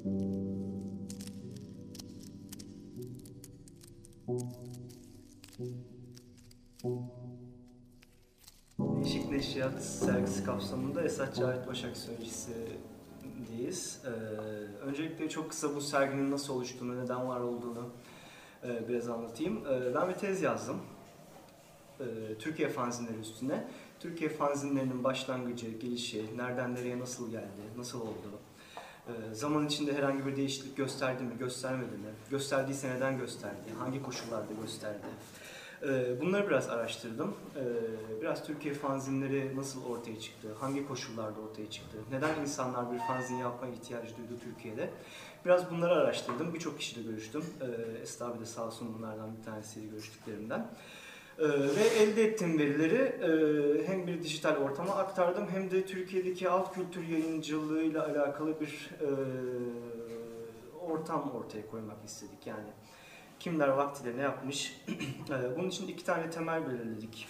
Değişik Neşriyat sergisi kapsamında Esat Cahit Başak Söyleşisi'deyiz. Ee, öncelikle çok kısa bu serginin nasıl oluştuğunu, neden var olduğunu e, biraz anlatayım. Ee, ben bir tez yazdım. Ee, Türkiye fanzinleri üstüne. Türkiye fanzinlerinin başlangıcı, gelişi, nereden nereye nasıl geldi, nasıl oldu, zaman içinde herhangi bir değişiklik gösterdi mi, göstermedi mi, gösterdiyse neden gösterdi, hangi koşullarda gösterdi, ee, Bunları biraz araştırdım. Ee, Biraz Türkiye fanzinleri nasıl ortaya çıktı, hangi koşullarda ortaya çıktı, neden insanlar bir fanzin yapma ihtiyacı duydu Türkiye'de. Biraz bunları araştırdım. Birçok kişiyle görüştüm. Ee, Esra abi de sağ olsun bunlardan bir tanesiydi görüştüklerimden. Ee, Ve elde ettiğim verileri e, hem bir dijital ortama aktardım hem de Türkiye'deki alt kültür yayıncılığıyla alakalı bir e, ortam ortaya koymak istedik. Yani kimler vaktiyle ne yapmış. Ee, Bunun için iki tane temel belirledik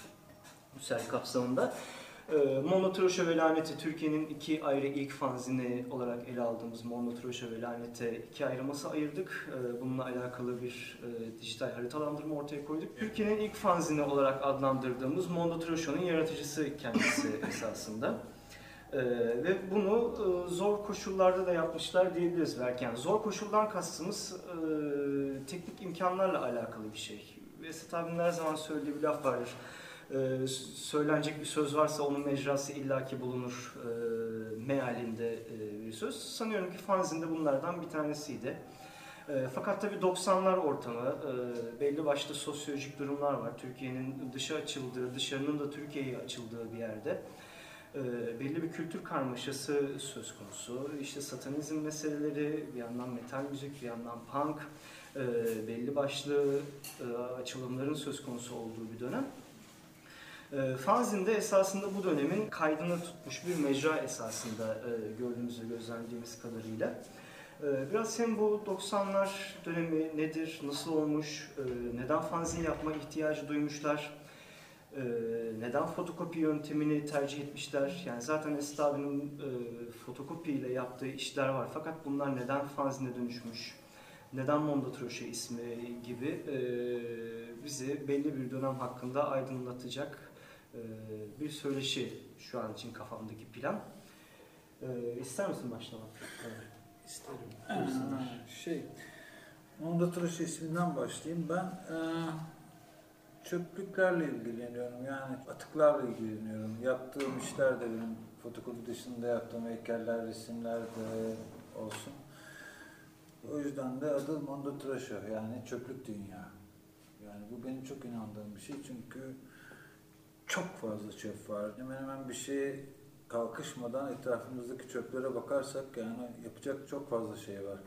bu sergi kapsamında. Ee, Mondo ve Lanet'i Türkiye'nin iki ayrı ilk fanzini olarak ele aldığımız Mondo ve Lanet'e iki ayrı masa ayırdık. Ee, Bununla alakalı bir e, dijital haritalandırma ortaya koyduk. Türkiye'nin ilk fanzini olarak adlandırdığımız Mondo yaratıcısı kendisi esasında. Ee, ve bunu e, zor koşullarda da yapmışlar diyebiliriz belki. Yani zor koşuldan kastımız e, teknik imkanlarla alakalı bir şey. Esat abinin her zaman söylediği bir laf vardır. E, söylenecek bir söz varsa onun mecrası illaki bulunur e, mealinde e, bir söz. Sanıyorum ki fanzinde bunlardan bir tanesiydi. E, fakat tabii 90'lar ortamı, e, belli başlı sosyolojik durumlar var. Türkiye'nin dışa açıldığı, dışarının da Türkiye'ye açıldığı bir yerde e, belli bir kültür karmaşası söz konusu. İşte satanizm meseleleri, bir yandan metal müzik, bir yandan punk, e, belli başlı e, açılımların söz konusu olduğu bir dönem. E, fanzin de esasında bu dönemin kaydını tutmuş bir mecra esasında e, gördüğümüz ve gözlemlediğimiz kadarıyla. E, Biraz hem bu 90'lar dönemi nedir, nasıl olmuş, e, neden fanzin yapma ihtiyacı duymuşlar, ee, neden fotokopi yöntemini tercih etmişler? Yani zaten Esat abinin e, fotokopiyle yaptığı işler var. Fakat bunlar neden fanzine dönüşmüş? Neden Mondo Troşe ismi gibi e, bizi belli bir dönem hakkında aydınlatacak e, bir söyleşi şu an için kafamdaki plan. E, ister misin başlamak? Evet. İsterim. Ee, şey, Mondo Tıraşı isminden başlayayım. Ben e, çöplüklerle ilgileniyorum. Yani atıklarla ilgileniyorum. Yaptığım işler de benim fotokopi dışında yaptığım heykeller, resimler de olsun. O yüzden de adı Mondo Tıraşı yani çöplük dünya. Yani bu benim çok inandığım bir şey çünkü çok fazla çöp var. Hemen hemen bir şey kalkışmadan etrafımızdaki çöplere bakarsak yani yapacak çok fazla şey var.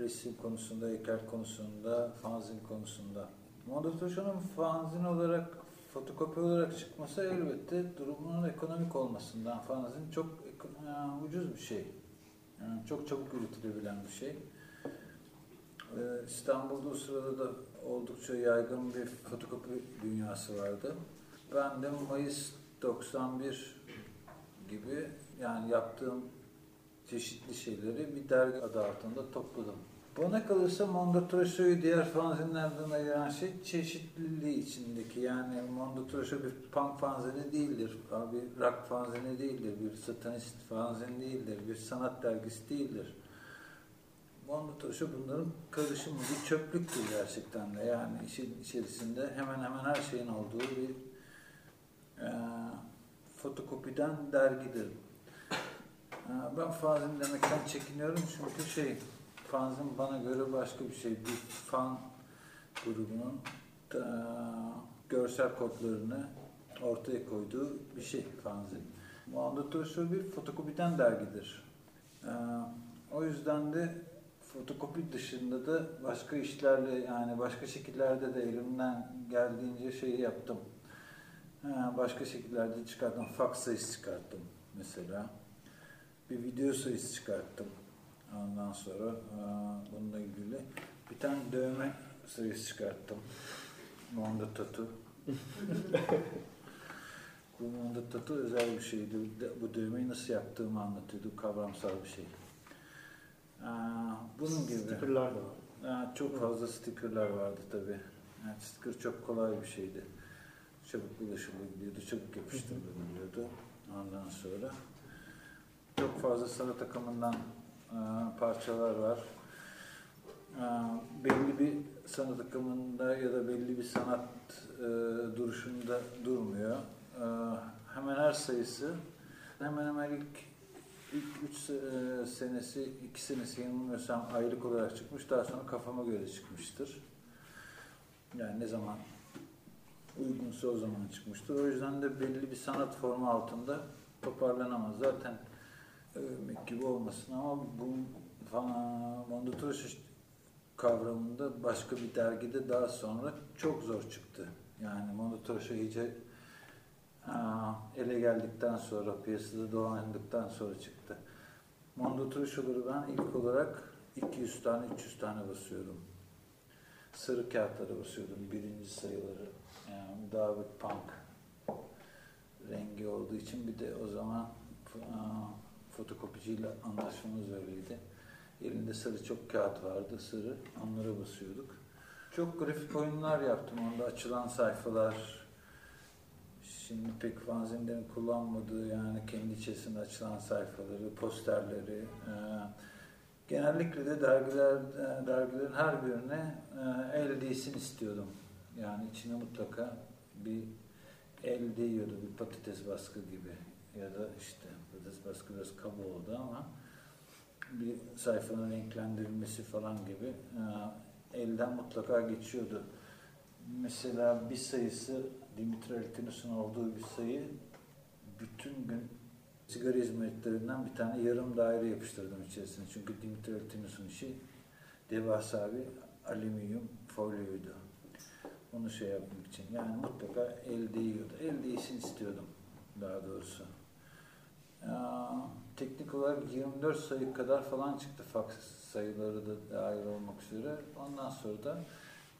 Resim konusunda, heykel konusunda, fanzin konusunda. Mondo Tuşo'nun fanzin olarak, fotokopi olarak çıkması elbette durumunun ekonomik olmasından. Fanzin çok e, ucuz bir şey. Yani çok çabuk üretilebilen bir şey. Ee, İstanbul'da o sırada da oldukça yaygın bir fotokopi dünyası vardı. Ben de Mayıs 91 gibi yani yaptığım çeşitli şeyleri bir dergi adı altında topladım. Bana kalırsa Mondo Trasho'yu diğer fanzinlerden ayıran şey çeşitliliği içindeki. Yani Mondo Trasho bir punk fanzini değildir, bir rock fanzini değildir, bir satanist fanzin değildir, bir sanat dergisi değildir. Mondo Trasho bunların karışımı, bir çöplüktür gerçekten de. Yani işin içerisinde hemen hemen her şeyin olduğu bir e, fotokopiden dergidir. E, ben fanzin demekten çekiniyorum çünkü şey fanzin bana göre başka bir şey. Bir fan grubunun e, görsel kodlarını ortaya koyduğu bir şey fanzin. Toşu bir fotokopiden dergidir. E, o yüzden de fotokopi dışında da başka işlerle yani başka şekillerde de elimden geldiğince şeyi yaptım. Ha, başka şekillerde çıkarttım. Fax sayısı çıkarttım mesela. Bir video sayısı çıkarttım. Ondan sonra e, bununla ilgili bir tane dövme sayısı çıkarttım. Mondo Tatu. bu Mondo Tatu özel bir şeydi. Bu dövmeyi nasıl yaptığımı anlatıyordu. Kavramsal bir şey. E, bunun gibi. Stickerlar da var. Aa, çok fazla stickerlar vardı tabii. Yani sticker çok kolay bir şeydi. Çabuk ulaşılabiliyordu, çabuk yapıştırılabiliyordu. Ondan sonra çok fazla sanat takımından e, parçalar var. E, belli bir sanat akımında ya da belli bir sanat e, duruşunda durmuyor. E, hemen her sayısı hemen hemen ilk ilk 3 senesi, 2 senesi yanılmıyorsam aylık olarak çıkmış. Daha sonra kafama göre çıkmıştır. Yani ne zaman uygunsa o zaman çıkmıştır. O yüzden de belli bir sanat formu altında toparlanamaz. Zaten övmek gibi olmasın ama bu Mondotros kavramında başka bir dergide daha sonra çok zor çıktı. Yani Mondotros'a iyice aa, ele geldikten sonra, piyasada dolandıktan sonra çıktı. Mondotros'ları ben ilk olarak 200 tane, 300 tane basıyordum. Sarı kağıtlara basıyordum birinci sayıları. Yani bir punk rengi olduğu için bir de o zaman fotokopiciyle anlaşmamız öyleydi. Elinde sarı çok kağıt vardı, sarı. Onlara basıyorduk. Çok grafik oyunlar yaptım onda. Açılan sayfalar, şimdi pek fanzinlerin kullanmadığı yani kendi içerisinde açılan sayfaları, posterleri. Genellikle de dergiler, dergilerin her birine el değsin istiyordum. Yani içine mutlaka bir el değiyordu, bir patates baskı gibi ya da işte patates baskı biraz kaba oldu ama bir sayfanın renklendirilmesi falan gibi e, elden mutlaka geçiyordu. Mesela bir sayısı Dimitri Altinus'un olduğu bir sayı bütün gün sigara hizmetlerinden bir tane yarım daire yapıştırdım içerisine. Çünkü Dimitri Altinus'un işi devasa bir alüminyum folyoydu. Onu şey yapmak için. Yani mutlaka el değiyordu. El değişsin istiyordum daha doğrusu. Ya, teknik olarak 24 sayı kadar falan çıktı fax sayıları da dahil olmak üzere. Ondan sonra da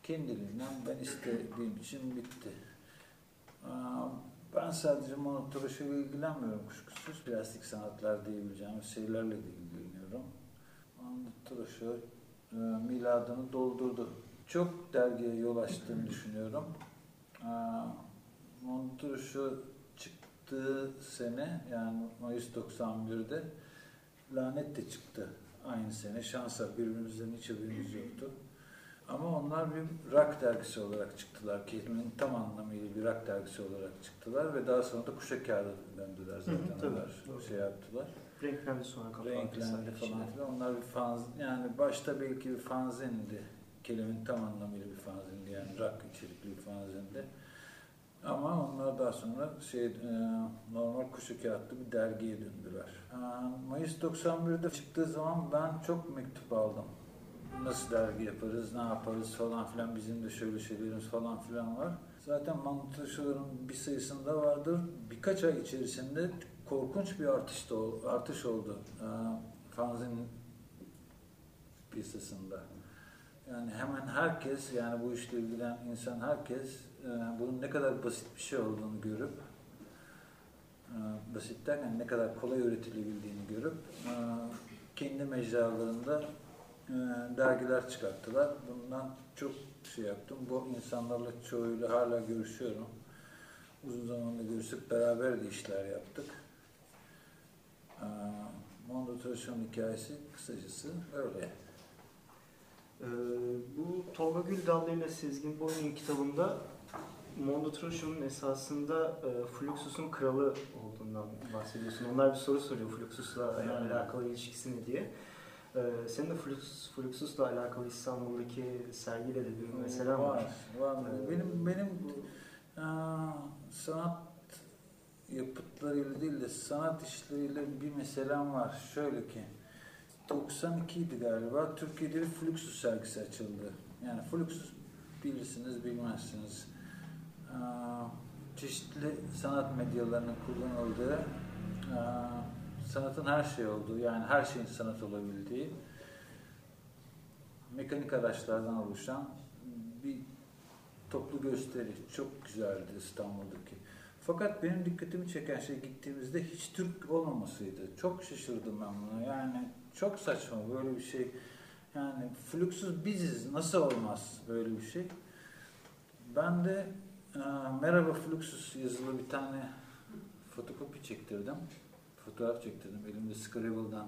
kendiliğinden ben istediğim için bitti. Ben sadece monotroşa ilgilenmiyorum kuşkusuz. Plastik sanatlar diyebileceğimiz şeylerle de ilgileniyorum. Monotroşa e, miladını doldurdu. Çok dergiye yol açtığını düşünüyorum. Monotroşa çıktığı sene yani Mayıs 91'de Lanet de çıktı aynı sene. Şansa birbirimizden hiç haberimiz yoktu. Ama onlar bir rock dergisi olarak çıktılar. Kelimenin tam anlamıyla bir rock dergisi olarak çıktılar ve daha sonra da kuşak kağıdı döndüler zaten. Hı hı, tabii, onlar doğru. şey yaptılar. Renklendi sonra kapattı. Renklendi falan filan. Onlar bir fanz yani başta belki bir fanzindi. Kelimenin tam anlamıyla bir fanzindi. Yani rock içerikli bir fanzindi. Ama onlar daha sonra şey e, normal kuşu kağıtlı bir dergiye döndüler. Mayıs 91'de çıktığı zaman ben çok mektup aldım. Nasıl dergi yaparız, ne yaparız falan filan bizim de şöyle şeylerimiz falan filan var. Zaten mantışların bir sayısında vardır. Birkaç ay içerisinde korkunç bir artış, da, artış oldu e, fanzin piyasasında. Yani hemen herkes yani bu işle ilgilenen insan herkes e, bunun ne kadar basit bir şey olduğunu görüp e, basit derken ne kadar kolay üretilebildiğini görüp e, kendi mecralarında e, dergiler çıkarttılar. Bundan çok şey yaptım. Bu insanlarla çoğuyla hala görüşüyorum. Uzun zamandır görüşüp beraber de işler yaptık. E, Mondo Tradisyon hikayesi kısacası öyle. Ee, bu Tolga Güldallı ile Sezgin Boyun kitabında Mondo Trosho'nun esasında e, Fluxus'un kralı olduğundan bahsediyorsun. Onlar bir soru soruyor Fluxus'la Hmm. alakalı ilişkisini diye. Ee, senin de Flux, Fluxus'la alakalı İstanbul'daki sergiyle de bir meselen var. Var. Ee, Benim benim aa, sanat yapıtlarıyla değil de sanat işleriyle bir meselem var. Şöyle ki 92 idi galiba Türkiye'de bir Fluxus sergisi açıldı. Yani Fluxus bilirsiniz bilmezsiniz. Çeşitli sanat medyalarının kullanıldığı sanatın her şey olduğu yani her şeyin sanat olabildiği mekanik araçlardan oluşan bir toplu gösteri. Çok güzeldi İstanbul'daki. Fakat benim dikkatimi çeken şey gittiğimizde hiç Türk olmamasıydı. Çok şaşırdım ben buna. Yani Çok saçma böyle bir şey. Yani Fluxus biziz. Nasıl olmaz böyle bir şey? Ben de e, Merhaba Fluxus yazılı bir tane fotokopi çektirdim. Fotoğraf çektirdim. Elimde Scribble'dan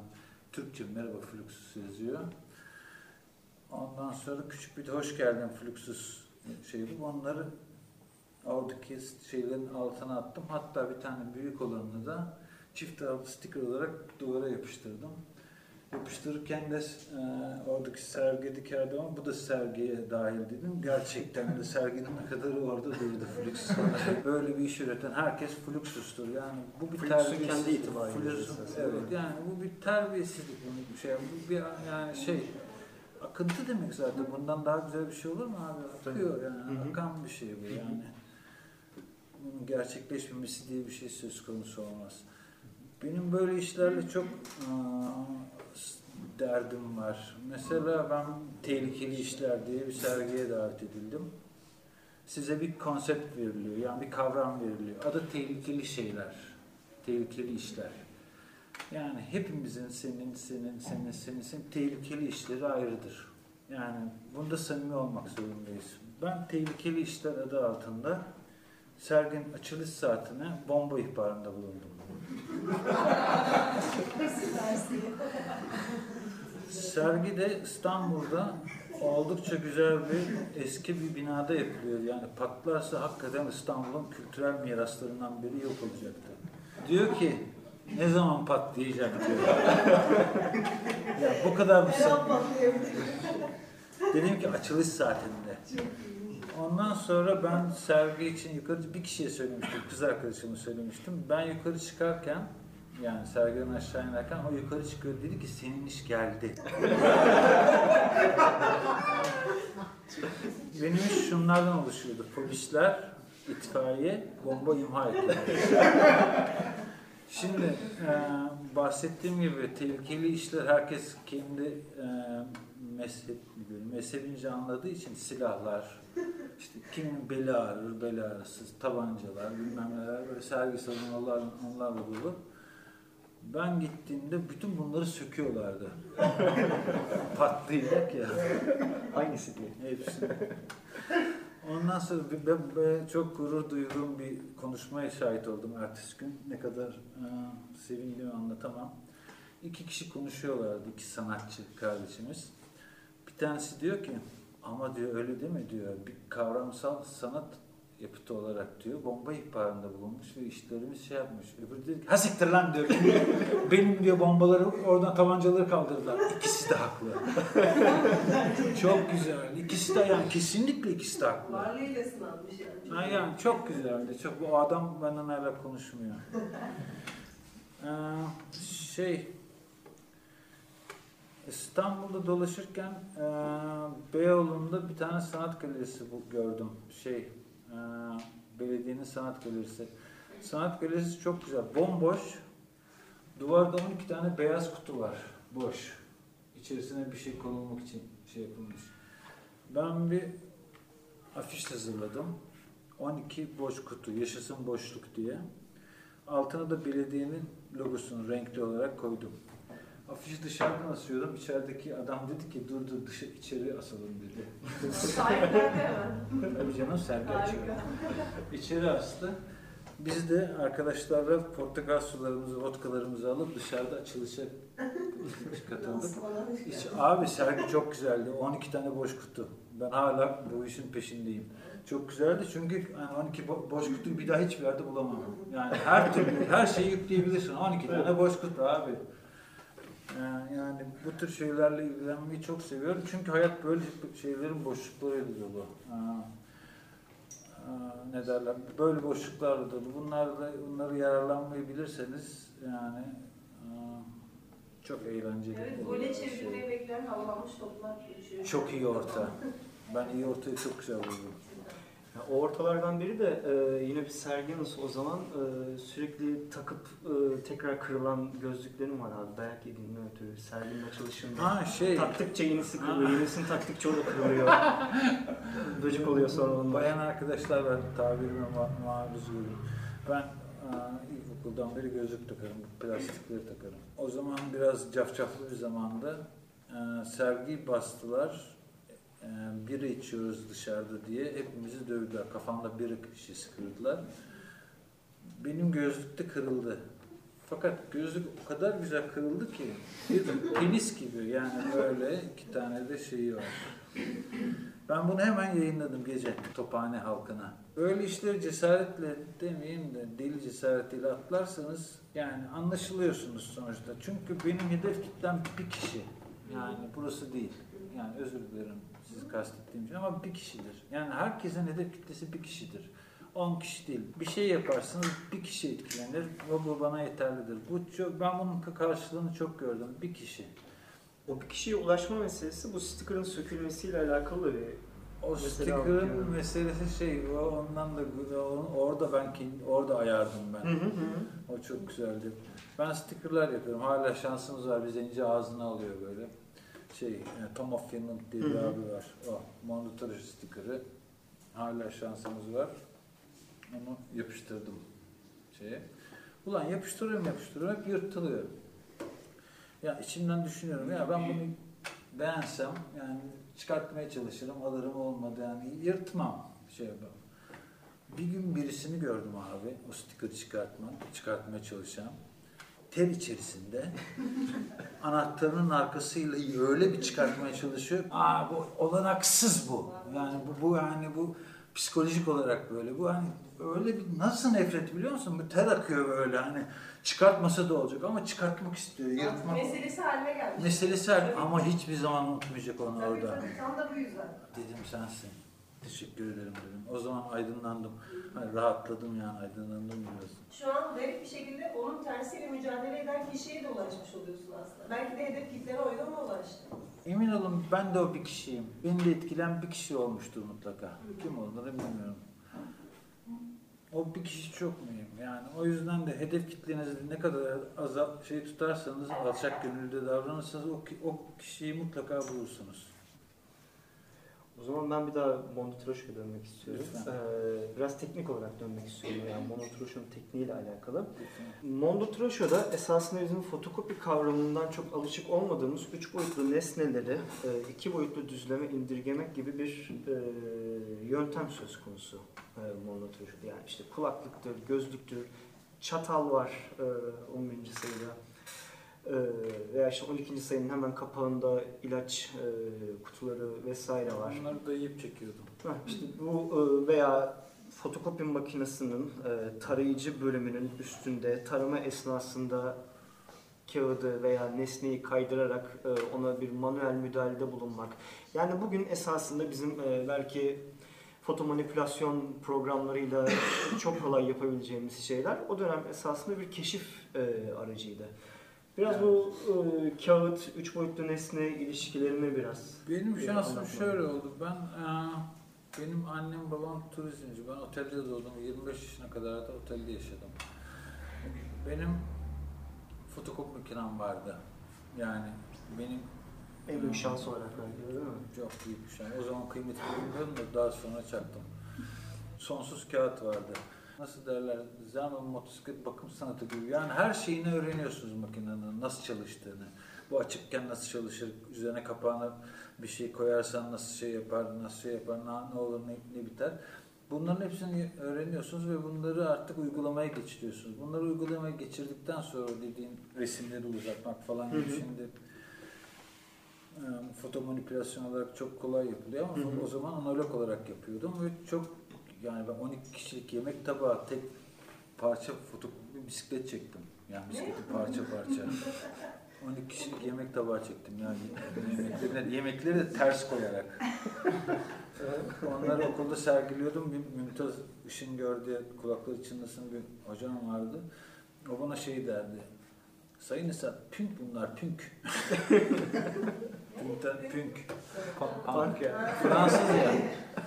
Türkçe Merhaba Fluxus yazıyor. Ondan sonra küçük bir de hoş geldin Fluxus şeydi. Onları oradaki şeylerin altına attım. Hatta bir tane büyük olanını da çift taraflı sticker olarak duvara yapıştırdım. Yapıştırırken de e, oradaki sergi dikerdim ama bu da sergiye dahil dedim. Gerçekten de serginin ne kadarı orada durdu Fluxus. Böyle bir iş üreten herkes Fluxus'tur. Yani bu bir terbiyesizlik. kendi itibariyle evet, yani bu bir terbiyesizlik. Bu bir şey. Bu bir yani şey akıntı demek zaten. Bundan daha güzel bir şey olur mu abi? Akıyor yani. Akan bir şey bu yani. Bunun gerçekleşmemesi diye bir şey söz konusu olmaz. Benim böyle işlerle çok aa, derdim var. Mesela ben Tehlikeli İşler diye bir sergiye davet edildim. Size bir konsept veriliyor, yani bir kavram veriliyor. Adı tehlikeli şeyler, tehlikeli işler. Yani hepimizin senin, senin, senin, senin, senin tehlikeli işleri ayrıdır. Yani bunda samimi olmak zorundayız. Ben tehlikeli işler adı altında serginin açılış saatine bomba ihbarında bulundum. Sergi de İstanbul'da oldukça güzel bir eski bir binada yapılıyor. Yani patlarsa hakikaten İstanbul'un kültürel miraslarından biri yok olacaktı. Diyor ki ne zaman patlayacak diyor. ya bu kadar mı Dedim ki açılış saatinde. Ondan sonra ben sergi için yukarı bir kişiye söylemiştim, kız arkadaşıma söylemiştim. Ben yukarı çıkarken, yani sergiden aşağı inerken o yukarı çıkıyor dedi ki senin iş geldi. Benim iş şunlardan oluşuyordu. Polisler, itfaiye, bomba imha ettiler. Şimdi e, bahsettiğim gibi tehlikeli işler herkes kendi e, mezhep, mezhebince anladığı için silahlar, işte kimin beli ağrır, beli ağrısız, tabancalar, bilmem neler, böyle sergi salonu onlar, onlarla dolu. Ben gittiğimde bütün bunları söküyorlardı. Patlayacak ya. Hangisi diye. Hepsi. Ondan sonra ben, ben çok gurur duyduğum bir konuşmaya şahit oldum ertesi gün. Ne kadar e, sevindiğimi anlatamam. İki kişi konuşuyorlardı, iki sanatçı kardeşimiz. Bir tanesi diyor ki, ama diyor öyle değil mi diyor, bir kavramsal sanat yapıtı olarak diyor, bomba ihbarında bulunmuş ve işlerimiz şey yapmış. Öbürü diyor ki, ha siktir lan diyor, benim, diyor bombaları oradan tabancaları kaldırdılar. İkisi de haklı. Çok güzel. İkisi de yani kesinlikle ikisi de haklı. Varlığıyla sınanmış yani. Ha yani çok güzeldi. Çok bu adam benden hala konuşmuyor. Ee, şey İstanbul'da dolaşırken e, Beyoğlu'nda bir tane sanat galerisi bu, gördüm. Şey belediyenin sanat galerisi. Sanat galerisi çok güzel. Bomboş. Duvarda 12 tane beyaz kutu var. Boş. İçerisine bir şey konulmak için şey yapılmış. Ben bir afiş hazırladım. 12 boş kutu, yaşasın boşluk diye. Altına da belediyenin logosunu renkli olarak koydum. Afişi dışarıdan asıyordum. İçerideki adam dedi ki dur dur dışarı içeri asalım dedi. Hemen. Tabii canım sergi açıyor. İçeri astı. Biz de arkadaşlarla portakal sularımızı, vodkalarımızı alıp dışarıda açılışa katıldık. İşte. abi sergi çok güzeldi. 12 tane boş kutu. Ben hala bu işin peşindeyim. Çok güzeldi çünkü yani 12 bo- boş kutuyu bir daha hiçbir yerde bulamam. Yani her türlü her şeyi yükleyebilirsin. 12 tane boş kutu abi. Ee, Yani bu tür şeylerle ilgilenmeyi çok seviyorum. Çünkü hayat böyle şeylerin boşluklarıyla dolu. Aa, aa, ne derler? Böyle boşluklarla dolu. Bunlarla bunları yararlanmayı bilirseniz yani aa, çok eğlenceli. Evet, oluyor gole şey. çevirmeyi bekleyen havalanmış toplar geçiyor. Çok iyi orta. Ben iyi ortayı çok güzel buldum. O ortalardan biri de e, yine bir Sergenus o zaman e, sürekli takıp e, tekrar kırılan gözlüklerim var abi. Dayak yediğimden ötürü serginin açılışında. Ha şey, Taktıkça yenisi kırılıyor, yenisini taktıkça o da kırılıyor. Böcek oluyor sonra onlar. bayan arkadaşlar var tabirime ma- maruz görüyorum. Ben aa, İlkokuldan beri gözlük takarım, plastikleri takarım. O zaman biraz cafcaflı bir zamanda e, sergi bastılar. E, bira içiyoruz dışarıda diye hepimizi dövdüler. Kafamda bira şişesi kırdılar. Benim gözlük de kırıldı. Fakat gözlük o kadar güzel kırıldı ki bir penis gibi yani böyle iki tane de şeyi var. Ben bunu hemen yayınladım gece Tophane halkına. Böyle işleri cesaretle demeyeyim de deli cesaretiyle atlarsanız yani anlaşılıyorsunuz sonuçta. Çünkü benim hedef kitlem bir kişi. Yani burası değil. Yani özür dilerim sizi kastettiğim için ama bir kişidir. Yani herkesin hedef kitlesi bir kişidir. 10 kişi değil. Bir şey yaparsınız bir kişi etkilenir ve bu bana yeterlidir. Bu çok, ben bunun karşılığını çok gördüm. Bir kişi. O bir kişiye ulaşma meselesi bu sticker'ın sökülmesiyle alakalı bir O sticker'ın meselesi şey, ondan da orada ben orada ayardım ben. Hı hı hı. O çok güzeldi. Ben stickerlar yapıyorum. Hala şansımız var. Bir zenci ağzına alıyor böyle. Şey, e, Tom of Finland diye bir abi var. O, Mondotaro sticker'ı. Hala şansımız var. Onu yapıştırdım şeye. Ulan yapıştırıyorum yapıştırıyorum hep yırtılıyor. Ya içimden düşünüyorum ya ben bunu beğensem yani çıkartmaya çalışırım alırım olmadı yani yırtmam şey yapamam. Bir gün birisini gördüm abi o sticker çıkartma, çıkartmaya çalışan ter içerisinde anahtarının arkasıyla öyle bir çıkartmaya çalışıyor. Aa bu olanaksız bu. Yani bu, bu yani bu psikolojik olarak böyle. Bu hani öyle bir nasıl nefret biliyor musun? Bu ter akıyor böyle hani çıkartmasa da olacak ama çıkartmak istiyor. Yırtmak. Meselesi haline gelmiş. Meselesi her- ama hiçbir zaman unutmayacak onu Tabii orada. tabii tam da bu yüzden. Dedim sensin. Teşekkür ederim dedim. O zaman aydınlandım. Hani rahatladım yani aydınlandım biraz. Şu an garip bir şekilde onun tersiyle mücadele eden kişiye de ulaşmış oluyorsun aslında. Belki de hedef kitlene o yüzden ulaştı. Emin olun ben de o bir kişiyim. Beni de etkilen bir kişi olmuştur mutlaka. Kim olduğunu bilmiyorum. O bir kişi çok mühim. Yani o yüzden de hedef kitlenizi ne kadar az şey tutarsanız, alçak gönüllü davranırsanız o, o kişiyi mutlaka bulursunuz. O zaman ben bir daha Monotroş'a dönmek istiyorum. Lütfen. Ee, biraz teknik olarak dönmek istiyorum yani Monotroş'un tekniğiyle alakalı. Mondo Trosho'da esasında bizim fotokopi kavramından çok alışık olmadığımız üç boyutlu nesneleri e, iki boyutlu düzleme indirgemek gibi bir e, yöntem söz konusu e, Mondo Trosho'da. Yani işte kulaklıktır, gözlüktür, çatal var e, 11. sayıda. E, veya işte 12. sayının hemen kapağında ilaç e, kutuları vesaire var. Onları da yiyip çekiyordum. Heh, işte bu e, veya fotokopi makinesinin e, tarayıcı bölümünün üstünde tarama esnasında kağıdı veya nesneyi kaydırarak ona bir manuel müdahalede bulunmak. Yani bugün esasında bizim belki foto manipülasyon programlarıyla çok kolay yapabileceğimiz şeyler o dönem esasında bir keşif aracıydı. Biraz bu e, kağıt, üç boyutlu nesne ilişkilerini biraz Benim şansım şöyle oldu. Ben eee, benim annem babam turizmci. Ben otelde doğdum. 25 yaşına kadar da otelde yaşadım. Benim fotokopi makinem vardı. Yani benim en büyük şans olarak belki değil mi? çok büyük bir şey. O zaman kıymetini bilmiyordum da daha sonra çaktım. Sonsuz kağıt vardı. Nasıl derler? Zaman motosiklet bakım sanatı gibi. Yani her şeyini öğreniyorsunuz makinenin nasıl çalıştığını. Bu açıkken nasıl çalışır, üzerine kapağına bir şey koyarsan nasıl şey yapar, nasıl şey yapar, ne, ne olur, ne, ne biter. Bunların hepsini öğreniyorsunuz ve bunları artık uygulamaya geçiriyorsunuz. Bunları uygulamaya geçirdikten sonra dediğin resimleri uzatmak falan gibi şimdi foto manipülasyon olarak çok kolay yapılıyor ama Hı hı. o zaman analog olarak yapıyordum ve çok yani ben 12 kişilik yemek tabağı tek parça foto bir bisiklet çektim. Yani bisikleti parça parça. 12 kişilik yemek tabağı çektim yani yemekleri, yemekleri de ters koyarak. Onları okulda sergiliyordum. Bir Mümtaz Işın gördü, kulakları çınlasın bir hocam vardı. O bana şey derdi. Sayın İsa, pünk bunlar, pünk. Pünkten pünk. Punk. Fransız ya.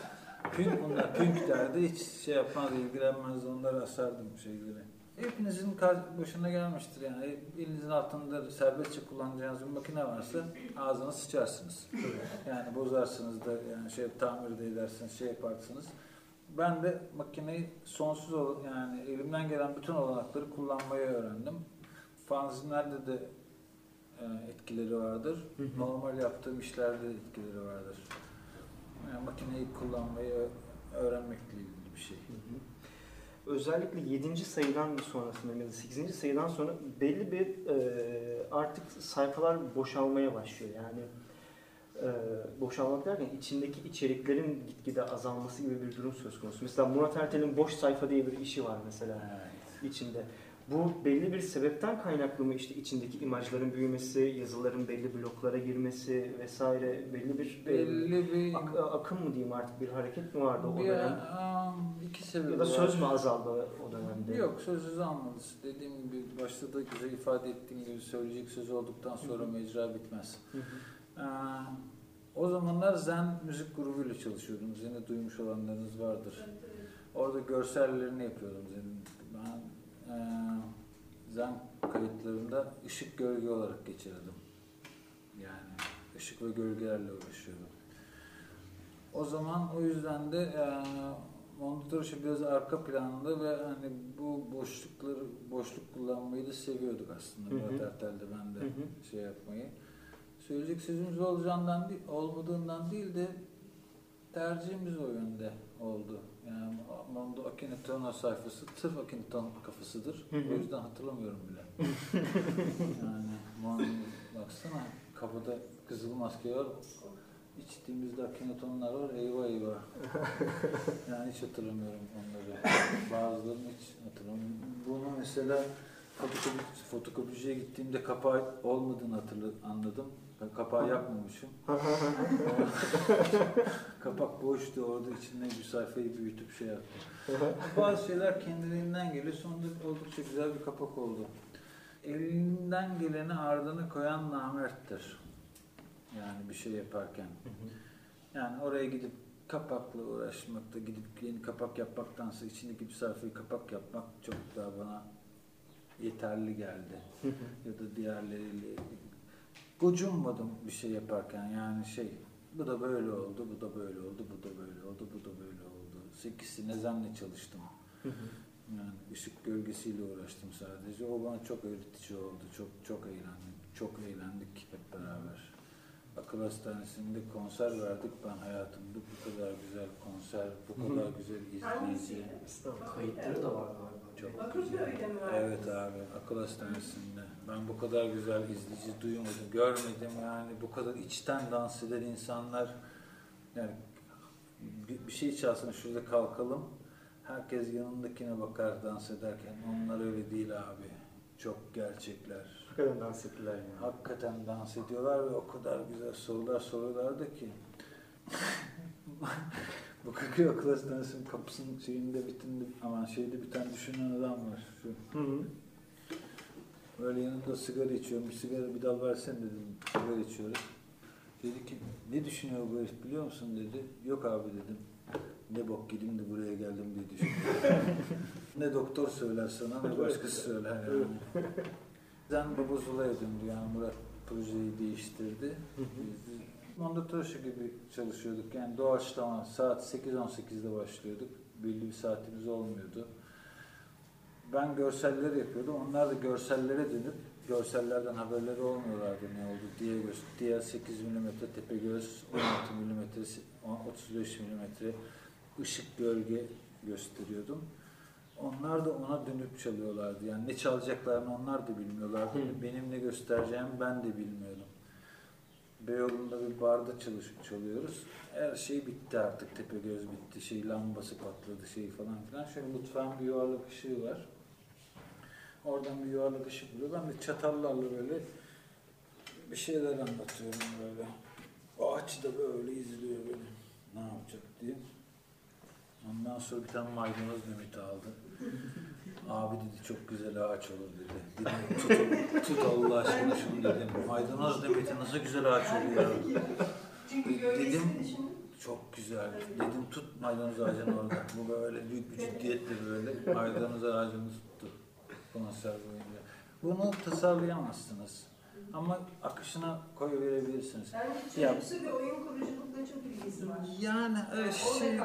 Pünk bunlar, pünk derdi. Hiç şey yapmaz, ilgilenmez. Onları asardım şeyleri. Hepinizin başına gelmiştir yani. Elinizin altında serbestçe kullanacağınız bir makine varsa ağzına sıçarsınız. Yani bozarsınız da yani şey tamir de edersiniz, şey yaparsınız. Ben de makineyi sonsuz ol yani elimden gelen bütün olanakları kullanmayı öğrendim. Fanzinlerde de e, etkileri vardır. Normal yaptığım işlerde de etkileri vardır. Yani makineyi kullanmayı öğrenmekle ilgili bir şey. Hı hı. Özellikle 7. sayıdan sonrasında ya da 8. sayıdan sonra belli bir e, artık sayfalar boşalmaya başlıyor. Yani e, boşalmak derken içindeki içeriklerin gitgide azalması gibi bir durum söz konusu. Mesela Murat Ertel'in boş sayfa diye bir işi var mesela Evet. içinde. Bu belli bir sebepten kaynaklı mı işte içindeki imajların büyümesi, yazıların belli bloklara girmesi vesaire belli bir e, Belli bir, ak- akım mı diyeyim artık bir hareket mi vardı o bir dönem? um, iki sebebi Ya da var. söz mü azaldı o dönemde? Yok sözsüz almalısın. Dediğim gibi başta da güzel ifade ettiğim gibi söyleyecek söz olduktan sonra Hı hı. mecra bitmez. Hı hı. Ee, o zamanlar Zen müzik grubuyla çalışıyordum. Zen'i duymuş olanlarınız vardır. Orada görsellerini yapıyordum Zen'in. E, Zen kayıtlarında ışık gölge olarak geçirdim. Yani ışık ve gölgelerle uğraşıyordum. O zaman o yüzden de e, monitör işi biraz arka planda ve hani bu boşlukları boşluk kullanmayı da seviyorduk aslında. Murat Ertel'de ben de Hı hı. şey yapmayı. Söyleyecek sözümüz olacağından olmadığından değil de tercihimiz o yönde oldu. Yani Mondo Akhenaton sayfası sırf Akhenaton kafasıdır. Hı hı. O yüzden hatırlamıyorum bile. yani Mondo baksana kafada kızıl maske var. İçtiğimizde Akhenatonlar var. Eyvah eyvah. yani hiç hatırlamıyorum onları. Bazılarını hiç hatırlamıyorum. Bunu mesela fotokopi, fotokopiciye gittiğimde kapağı olmadığını hatırladım, anladım. Ben kapağı yapmamışım. Kapak boştu orada içinden bir sayfayı büyütüp şey yaptım. Bazı şeyler kendiliğinden geliyor. Sonunda oldukça güzel bir kapak oldu. Elinden geleni ardına koyan namerttir. Yani bir şey yaparken. Yani oraya gidip kapakla uğraşmakta, gidip yeni kapak yapmaktansa içindeki bir sayfayı kapak yapmak çok daha bana yeterli geldi. ya da diğerleriyle gocunmadım bir şey yaparken yani şey bu da böyle oldu, bu da böyle oldu, bu da böyle oldu, bu da böyle oldu. Sekizini nezenle çalıştım. Yani ışık gölgesiyle uğraştım sadece. O bana çok öğretici oldu. Çok çok eğlendim. Çok eğlendik hep beraber. Akıl Hastanesi'nde konser verdik. Ben hayatımda bu kadar güzel konser, bu kadar güzel izleyici. Kayıtları da var galiba. Çok Bakırköy'de mi var? Evet abi, akıl hastanesinde. Ben bu kadar güzel izleyici duymadım, görmedim yani. Bu kadar içten dans eden insanlar. Yani bir, bir şey çalsın şurada kalkalım. Herkes yanındakine bakar dans ederken. Onlar öyle değil abi. Çok gerçekler. Hakikaten dans ettiler yani. Hakikaten dans ediyorlar ve o kadar güzel sorular soruyorlardı ki. Bu Kırkıy Akıl Hastanesi'nin kapısının şeyinde bitinde aman şeyde bir tane düşünen adam var. Şu Hı hı. Böyle yanında sigara içiyorum. Bir sigara bir dal versene dedim. Sigara içiyoruz. Dedi ki ne düşünüyor bu herif biliyor musun dedi. Yok abi dedim. Ne bok yedim de buraya geldim diye düşünüyorum. ne doktor söyler sana ne başkası söyler yani. Zen Baba Zula'ya döndü yani Murat projeyi değiştirdi. Biz Mondotroşu gibi çalışıyorduk. Yani doğaçlama saat 8-18'de başlıyorduk. Belli bir saatimiz olmuyordu. Ben görseller yapıyordum. Onlar da görsellere dönüp görsellerden haberleri olmuyorlardı ne oldu diye göz diğer 8 mm tepe göz 16 mm 35 mm ışık gölge gösteriyordum. Onlar da ona dönüp çalıyorlardı. Yani ne çalacaklarını onlar da bilmiyorlardı. Hı. Benim ne göstereceğimi ben de bilmiyordum. Beyoğlu'nda bir barda çalış, çalıyoruz. Her şey bitti artık. Tepe göz bitti. Şey lambası patladı şey falan filan. Şöyle mutfağın bir yuvarlak ışığı var. Oradan bir yuvarlak ışık vuruyor. Ben de çatallarla böyle bir şeyler anlatıyorum böyle. O açıda böyle izliyor beni. Ne yapacak diye. Ondan sonra bir tane maydanoz nemeti aldı. Abi dedi çok güzel ağaç olur dedi. Dedim tut, tut Allah aşkına şunu dedim. Maydanoz nemeti nasıl güzel ağaç oluyor. Dedim. Çok güzel. Dedim tut maydanoz ağacını orada. Bu böyle büyük bir ciddiyetle böyle maydanoz ağacını tuttu. Konser boyunca. Bunu tasarlayamazsınız. Ama akışına koy verebilirsiniz. Bence çocuksu ve oyun kuruculukla çok ilgisi var. Yani Orada şey...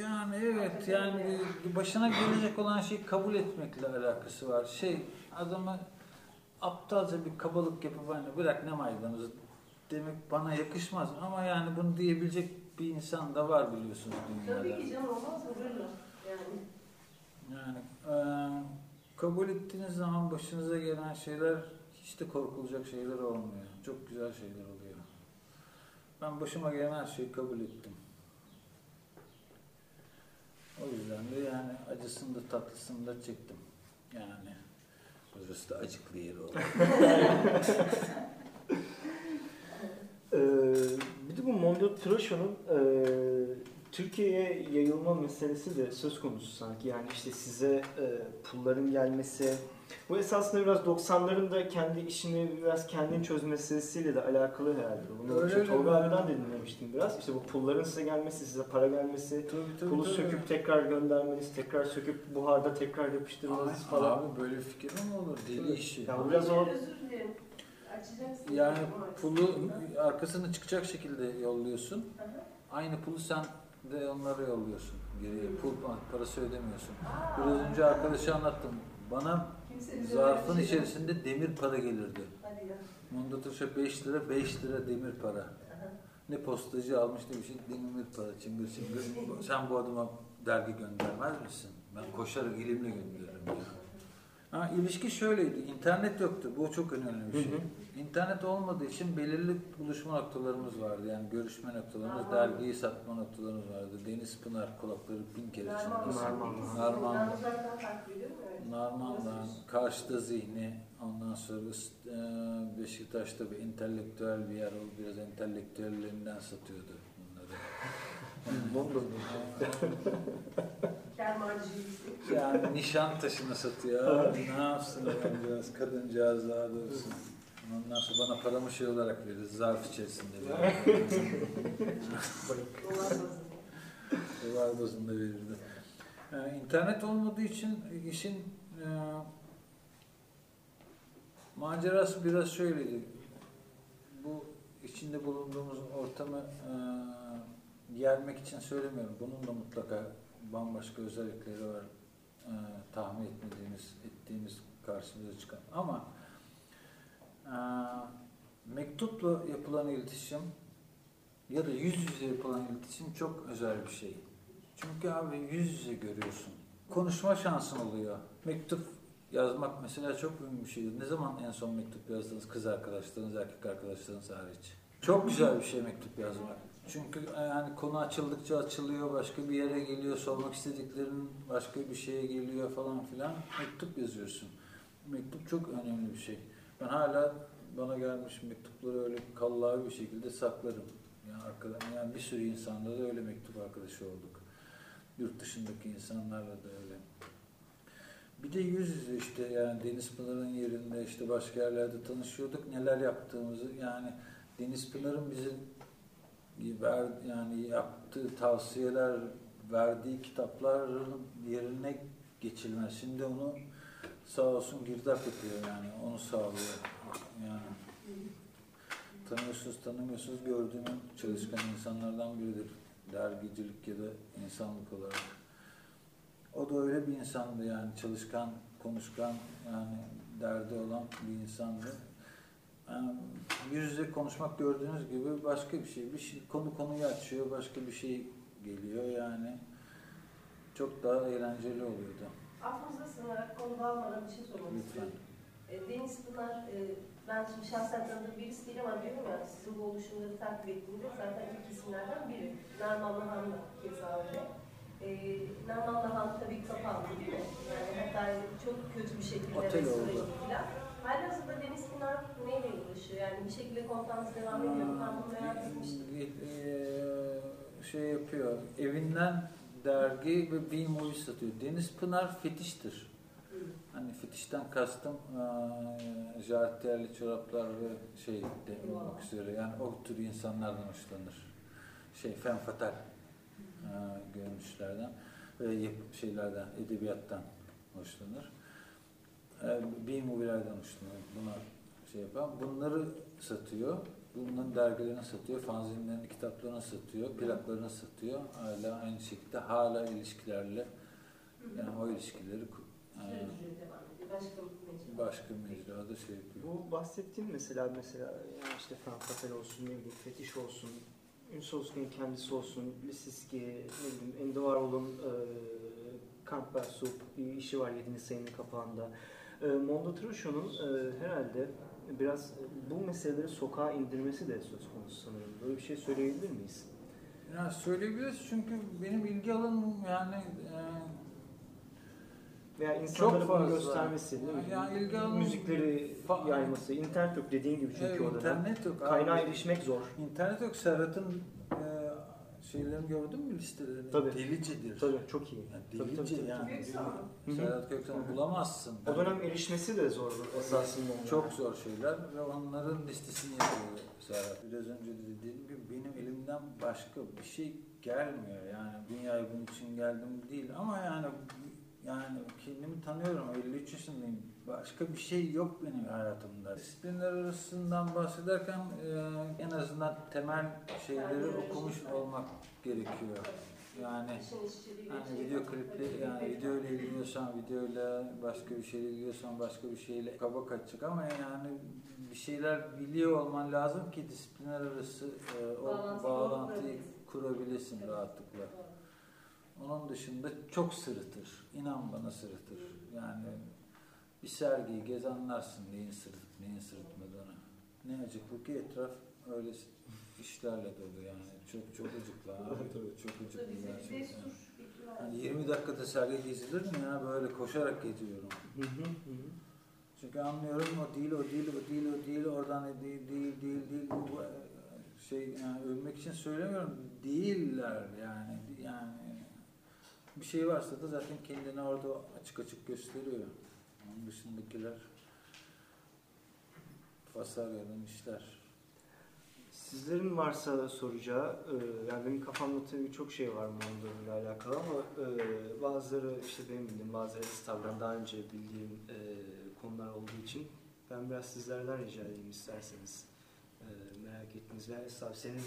Yani evet yani başına gelecek olan şeyi kabul etmekle alakası var. Şey adamı aptalca bir kabalık yapıp hani bırak ne maydanozu demek bana yakışmaz ama yani bunu diyebilecek bir insan da var biliyorsunuz dünyada. Tabii ki canım olmaz mı? Yani Yani eee, kabul ettiğiniz zaman başınıza gelen şeyler hiç de korkulacak şeyler olmuyor. Çok güzel şeyler oluyor. Ben başıma gelen her şeyi kabul ettim. O yüzden de yani acısını da tatlısını da çektim. Yani burası da acıklı yer oldu. Ee, bir de bu Mondo Trosho'nun e, Türkiye'ye yayılma meselesi de söz konusu sanki. Yani işte size e, pulların gelmesi. Bu esasında biraz 90'ların da kendi işini biraz kendin çözme meselesiyle de alakalı herhalde. Bunu Öyle işte öyle. Tolga abiden de dinlemiştim biraz. İşte bu pulların size gelmesi, size para gelmesi, tabii, tabii, pulu tabii. söküp tekrar göndermeniz, tekrar söküp buharda tekrar yapıştırmanız Ay, falan. Abi böyle fikir mi olur? Deli Evet. işi. Ya biraz o Özür dilerim. Açacaksın. Yani pulu arkasını çıkacak şekilde yolluyorsun. Hı hı. Aynı pulu sen de onlara yolluyorsun. Geriye pul parası ödemiyorsun. Biraz önce arkadaşa anlattım. Bana zarfın içerisinde demir para gelirdi. Mondatuşa 5 lira, 5 lira demir para. Ne postacı almış bir şey demir para çıngır çıngır. Sen bu adama dergi göndermez misin? Ben koşarak elimle gönderirim ya. Ha, ilişki şöyleydi. İnternet yoktu. Bu çok önemli bir şey. Hı hı. İnternet olmadığı için belirli buluşma noktalarımız vardı. Yani görüşme noktalarımız, Aha. dergiyi satma noktalarımız vardı. Deniz Pınar kulakları bin kere çınlasın. Narman. Narman. Ben uzaktan takip ediyorum. Evet. Narman'dan, karşıda zihni, ondan sonra e, Beşiktaş'ta bir entelektüel bir yer oldu. Biraz entelektüellerinden satıyordu Mondo. Kermancı. yani nişan taşını satıyor. ne yapsın adamcağız, kadıncağız daha doğrusu. Ondan sonra bana paramı şey olarak verir, zarf içerisinde verir. Dolar bazında verirdi. Yani internet olmadığı için işin e, macerası biraz şöyleydi. Bu içinde bulunduğumuz ortamı e, yermek için söylemiyorum. Bunun da mutlaka bambaşka özellikleri var. E, tahmin etmediğimiz, ettiğimiz karşımıza çıkan. Ama e, mektupla yapılan iletişim ya da yüz yüze yapılan iletişim çok özel bir şey. Çünkü abi yüz yüze görüyorsun. Konuşma şansın oluyor. Mektup yazmak mesela çok mühim bir şeydir. Ne zaman en son mektup yazdınız kız arkadaşlarınız, erkek arkadaşlarınız hariç? Çok güzel bir şey mektup yazmak. Çünkü yani konu açıldıkça açılıyor, başka bir yere geliyor, sormak istediklerin başka bir şeye geliyor falan filan. Mektup yazıyorsun. Mektup çok önemli bir şey. Ben hala bana gelmiş mektupları öyle kallavi bir şekilde saklarım. Yani, arkada, yani bir sürü insanla da öyle mektup arkadaşı olduk. Yurt dışındaki insanlarla da öyle. Bir de yüz yüze işte yani Deniz Pınar'ın yerinde işte başka yerlerde tanışıyorduk. Neler yaptığımızı yani Deniz Pınar'ın bize ver, yani yaptığı tavsiyeler, verdiği kitapların yerine geçilmez. Şimdi onu sağ olsun girdap yapıyor yani onu sağlıyor. Yani tanıyorsunuz tanımıyorsunuz gördüğüm çalışkan insanlardan biridir. Dergicilik ya da insanlık olarak. O da öyle bir insandı yani çalışkan, konuşkan yani derdi olan bir insandı. Yüz yüze konuşmak gördüğünüz gibi başka bir şey. Bir şey konu konuyu açıyor, başka bir şey geliyor yani. Çok daha eğlenceli oluyordu. Affınıza sığınarak konu dağılmadan bir şey sormak istiyorum. E, Deniz Pınar, e, ben şimdi şahsen tanıdığım birisi değil ama diyorum ya sizin bu oluşumları takip ettiğimde zaten ilk isimlerden biri. Narman Nahan da keza öyle. E, Narman Nahan tabii kapandı değil mi? Yani hatta çok kötü bir şekilde Otel oldu. Halihazırda Deniz Pınar neyle uğraşıyor? Yani bir şekilde kontağınız devam ediyor mu? Ben bunu merak etmiştim. Şey yapıyor. Evinden dergi ve bir movie satıyor. Deniz Pınar fetiştir. Hani fetişten kastım eee jartiyerli çoraplar ve şey de olmak üzere. Yani o tür insanlardan hoşlanır. Şey femme fatale eee, görünüşlerden ve yap- şeylerden, edebiyattan hoşlanır. Eee B-movie'lerden hoşlanır. Buna şey yapan. Bunları satıyor. Bunların dergilerini satıyor, fanzinlerini, kitaplarını satıyor, plaklarını satıyor. Hala aynı şekilde hala ilişkilerle yani o ilişkileri devam ediyor. Başka bir mecra. başka mecrada şey yapıyor. Bu bahsettiğim mesela mesela yani işte Fen Fatal olsun, ne bileyim Fetiş olsun, Ünsal Uslu'nun kendisi olsun, Lisiski, ne bileyim Ende Warhol'un e, Campbell Soup bir işi var 7. sayının kapağında. E, Mondo Trusho'nun e, herhalde biraz bu meseleleri sokağa indirmesi de söz konusu sanırım. Böyle bir şey söyleyebilir miyiz? Yani söyleyebiliriz çünkü benim ilgi alanım yani e, Veya insanlara bunu göstermesi, değil mi? Yani ilgi alanı- müzikleri yayması, internet yok dediğin gibi çünkü evet, orada da. internet yok. Kaynağa erişmek zor. İnternet yok. Serhat'ın e, şeylerini gördün mü listelerini? Tabii. Delicedir. Tabii çok iyi. Yani Tabii, delice tabii, tabii. yani. Hı hı. Serhat hı. bulamazsın. O dönem erişmesi de zor esasında. onlara. Çok zor şeyler ve onların listesini yapıyor Serhat. Biraz önce de dediğim gibi benim elimden başka bir şey gelmiyor. Yani dünyaya bunun için geldim değil ama yani yani kendimi tanıyorum. 53 yaşındayım. Başka bir şey yok benim hayatımda. Disiplinler arasından bahsederken e, en azından temel şeyleri okumuş olmak gerekiyor. Yani şey video klipli yani video ile ilgileniyorsan videoyla başka bir şeyle ilgileniyorsan başka bir şeyle kaba kaçacak ama yani bir şeyler biliyor olman lazım ki disiplinler arası e, o Bağlantıyı kurabilesin rahatlıkla. Onun dışında çok sırıtır. İnan bana sırıtır. Yani bir sergiyi gez anlarsın neyin sırıtıp neyin sırıtmadığını. Ne acıklı ki etraf öyle işlerle dolu yani. Çok çok acıklı abi. çok acıklı Tabii bize bir gerçekten. Yani 20 dakikada sergi gezilir mi ya? Böyle koşarak geziyorum. Hı hı, hı hı. Çünkü anlıyorum o değil, o değil, o değil, o değil, oradan değil, değil, değil, değil. Bu e, şey yani övmek için söylemiyorum. Değiller yani. Yani bir şey varsa da zaten kendini orada açık açık gösteriyor. Onun dışındakiler Fasarya'nın işler. Sizlerin varsa soracağı, e, yani benim kafamda tabii çok şey var Mondo ile alakalı ama e, bazıları işte benim bildiğim, bazıları Star'dan daha önce bildiğim e, konular olduğu için ben biraz sizlerden rica edeyim isterseniz merak ettiğiniz veya Esra senin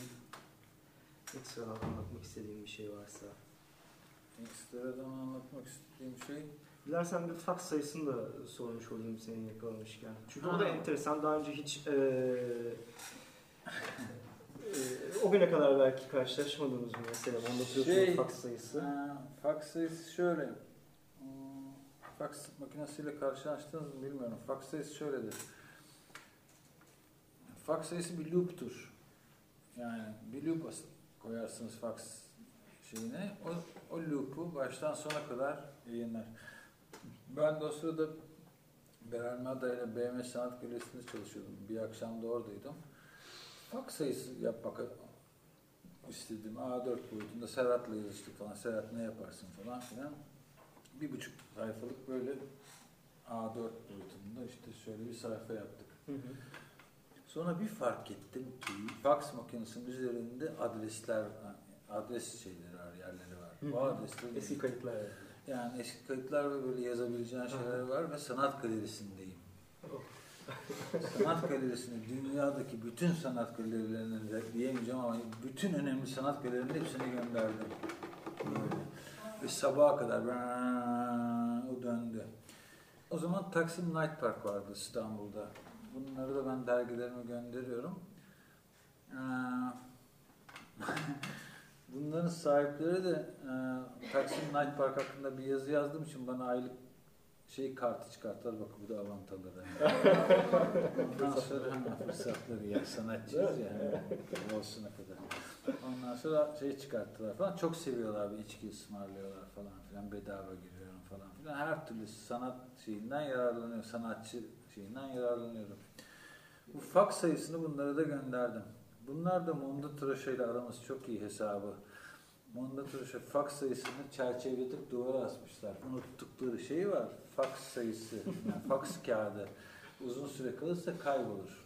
ekstradan anlatmak istediğin bir şey varsa. Ekstradan anlatmak istediğim şey Dilersen bir fax sayısını da sormuş olayım seni yakalamışken. Çünkü o Ha. da enteresan. Daha önce hiç e, e, o güne kadar belki karşılaşmadığımız bir mesele. Onda Şey, fax sayısı. Ha, fax sayısı şöyle. Hmm, Fax makinesiyle karşılaştınız mı bilmiyorum. Fax sayısı şöyledir. Fax sayısı bir loop'tur. Yani bir loop koyarsınız fax şeyine. O, o loop'u baştan sona kadar yayınlar. Ben de o sırada Berelmada ile BM Sanat Galerisi'nde çalışıyordum. Bir akşam da oradaydım. Fax sayısı yapmak istedim. A4 boyutunda Serhat'la yazıştık falan. Serhat ne yaparsın falan filan. Bir buçuk sayfalık böyle A4 boyutunda işte şöyle bir sayfa yaptık. Hı hı. Sonra bir fark ettim ki fax makinesinin üzerinde adresler, adres şeyleri yerleri var. Hı adresleri Eski kayıtlar. yani. yani eski kayıtlar ve böyle yazabileceğin şeyler var ve sanat galerisindeyim. sanat galerisinde dünyadaki bütün sanat galerilerinin diyemeyeceğim ama bütün önemli sanat galerilerinin hepsini gönderdim. Böyle. Ve sabaha kadar o döndü. O zaman Taksim Night Park vardı İstanbul'da. Bunları da ben dergilerime gönderiyorum. Bunların sahipleri de e, Taksim Night Park hakkında bir yazı yazdığım için bana aylık şey kartı çıkarttılar. Bak bu da avantaları. Ondan sonra hemen fırsatları ya sanatçıyız ya. hemen Olsuna kadar. Ondan sonra şey çıkarttılar falan. Çok seviyorlar bir içki ısmarlıyorlar falan filan. Bedava giriyorum falan filan. Her türlü sanat şeyinden yararlanıyorum. Sanatçı şeyinden yararlanıyorum. Bu fax sayısını bunlara da gönderdim. Bunlar da Mondo Tıraş'a ile aramız çok iyi hesabı. Mondo Tıraş'a fax sayısını çerçeveletip duvara asmışlar. Unuttukları şey var. Fax sayısı. Yani fax kağıdı. Uzun süre kalırsa kaybolur.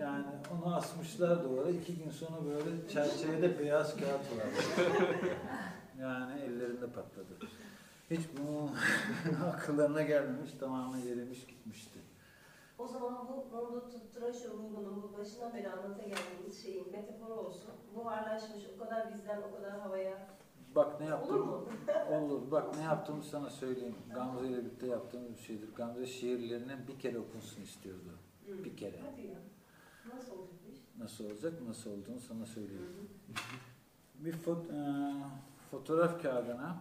Yani onu asmışlar duvara. iki gün sonra böyle çerçevede beyaz kağıt var. Yani ellerinde patladı. Hiç bu akıllarına gelmemiş, tamamen erimiş gitmişti. O zaman bu Mondo Tıraş bu başından beri anlata geldiğimiz şeyin metaforu olsun. Buharlaşmış, o kadar bizden, o kadar havaya. Bak ne Olur yaptım? mu? Olur. Bak ne yaptığımı sana söyleyeyim. Gamze ile birlikte yaptığımız bir şeydir. Gamze şiirlerinin bir kere okunsun istiyordu. Hı. Bir kere. Hadi ya. Nasıl olacak bu iş? Nasıl olacak, nasıl olduğunu sana söyleyeyim. hı. Bir fot- e, fotoğraf kağıdına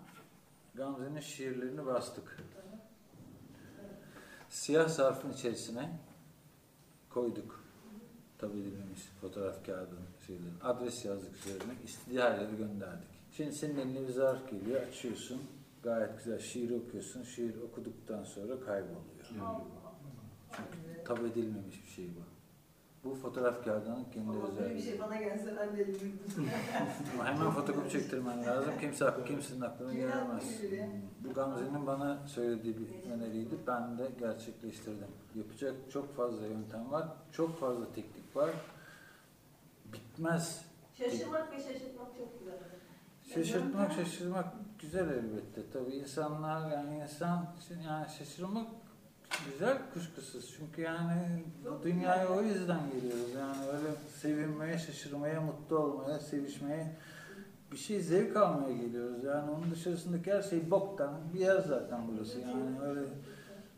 Gamze'nin şiirlerini bastık. Siyah zarfın içerisine koyduk. Tabi edilmemiş fotoğraf kağıdının şeylerini. Adres yazdık üzerine. Yere gönderdik. Şimdi senin eline bir zarf geliyor. Açıyorsun. Gayet güzel şiir okuyorsun. Şiir okuduktan sonra kayboluyor. Çünkü tab edilmemiş bir şey bu. Bu fotoğraf kağıdının kendi Ama böyle bir özelliği. şey bana gelse ben de. Ama hemen fotokopi çektirmen lazım. Kimse hakkı kimsenin aklına gelmez. Bu Gamze'nin bana söylediği bir öneriydi. Ben de gerçekleştirdim. Yapacak çok fazla yöntem var. Çok fazla teknik var. Bitmez. Şaşırmak ve şaşırtmak çok güzel. Şaşırtmak, şaşırmak güzel elbette. Tabii insanlar yani insan yani şaşırmak güzel kuşkusuz. Çünkü yani dünyaya o yüzden geliyoruz. Yani öyle sevinmeye, şaşırmaya, mutlu olmaya, sevişmeye bir şey zevk almaya geliyoruz. Yani onun dışarısındaki her şey boktan bir yer zaten burası. Yani öyle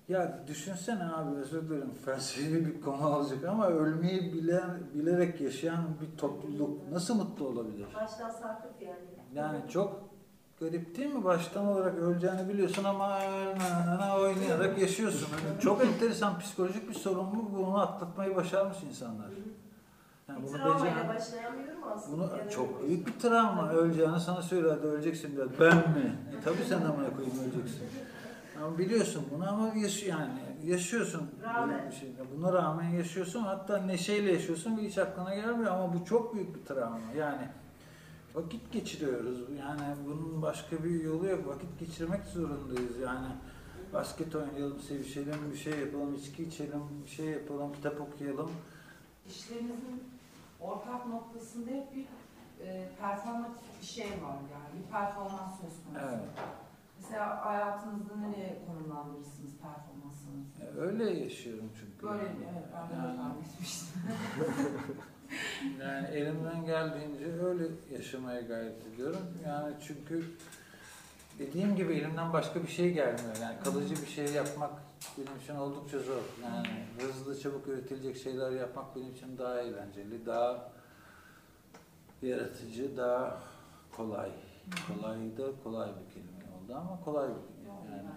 ya düşünsene abi özür dilerim felsefi bir konu olacak ama ölmeyi bilen, bilerek yaşayan bir topluluk nasıl mutlu olabilir? Baştan sarkıp yani. Yani çok garip değil mi? Baştan olarak öleceğini biliyorsun ama oynayarak yaşıyorsun. Yani çok enteresan psikolojik bir sorun bu. Bunu atlatmayı başarmış insanlar. Yani bunu travmayla bir durum aslında. bunu Yani çok büyük bir travma. Öleceğini sana söylüyor. Hadi öleceksin diyor. Ben mi? E, tabii sen amına koyayım öleceksin. Ama biliyorsun bunu ama yaş yani yaşıyorsun böyle bir şeyde. Buna rağmen yaşıyorsun. Hatta neşeyle yaşıyorsun ve hiç aklına gelmiyor ama bu çok büyük bir travma. Yani vakit geçiriyoruz. Yani bunun başka bir yolu yok. Vakit geçirmek zorundayız. Yani basket oynayalım, sevişelim, bir şey yapalım, içki içelim, bir şey yapalım, kitap okuyalım. İşlerimizin ortak noktasında hep bir e, performatif bir şey var yani. Bir performans söz konusu. Evet. Mesela hayatınızda nereye konumlandırırsınız performansınızı? E, Öyle yaşıyorum çünkü. Böyle? Evet, ben de Yani- etmiştim. Yani elimden geldiğince öyle yaşamaya gayret ediyorum. Yani çünkü dediğim gibi elimden başka bir şey gelmiyor. Yani kalıcı bir şey yapmak benim için oldukça zor. Yani hızlı çabuk üretilecek şeyler yapmak benim için daha eğlenceli, daha yaratıcı, daha kolay. Kolay da kolay bir kelime oldu ama kolay bir kelime. Yani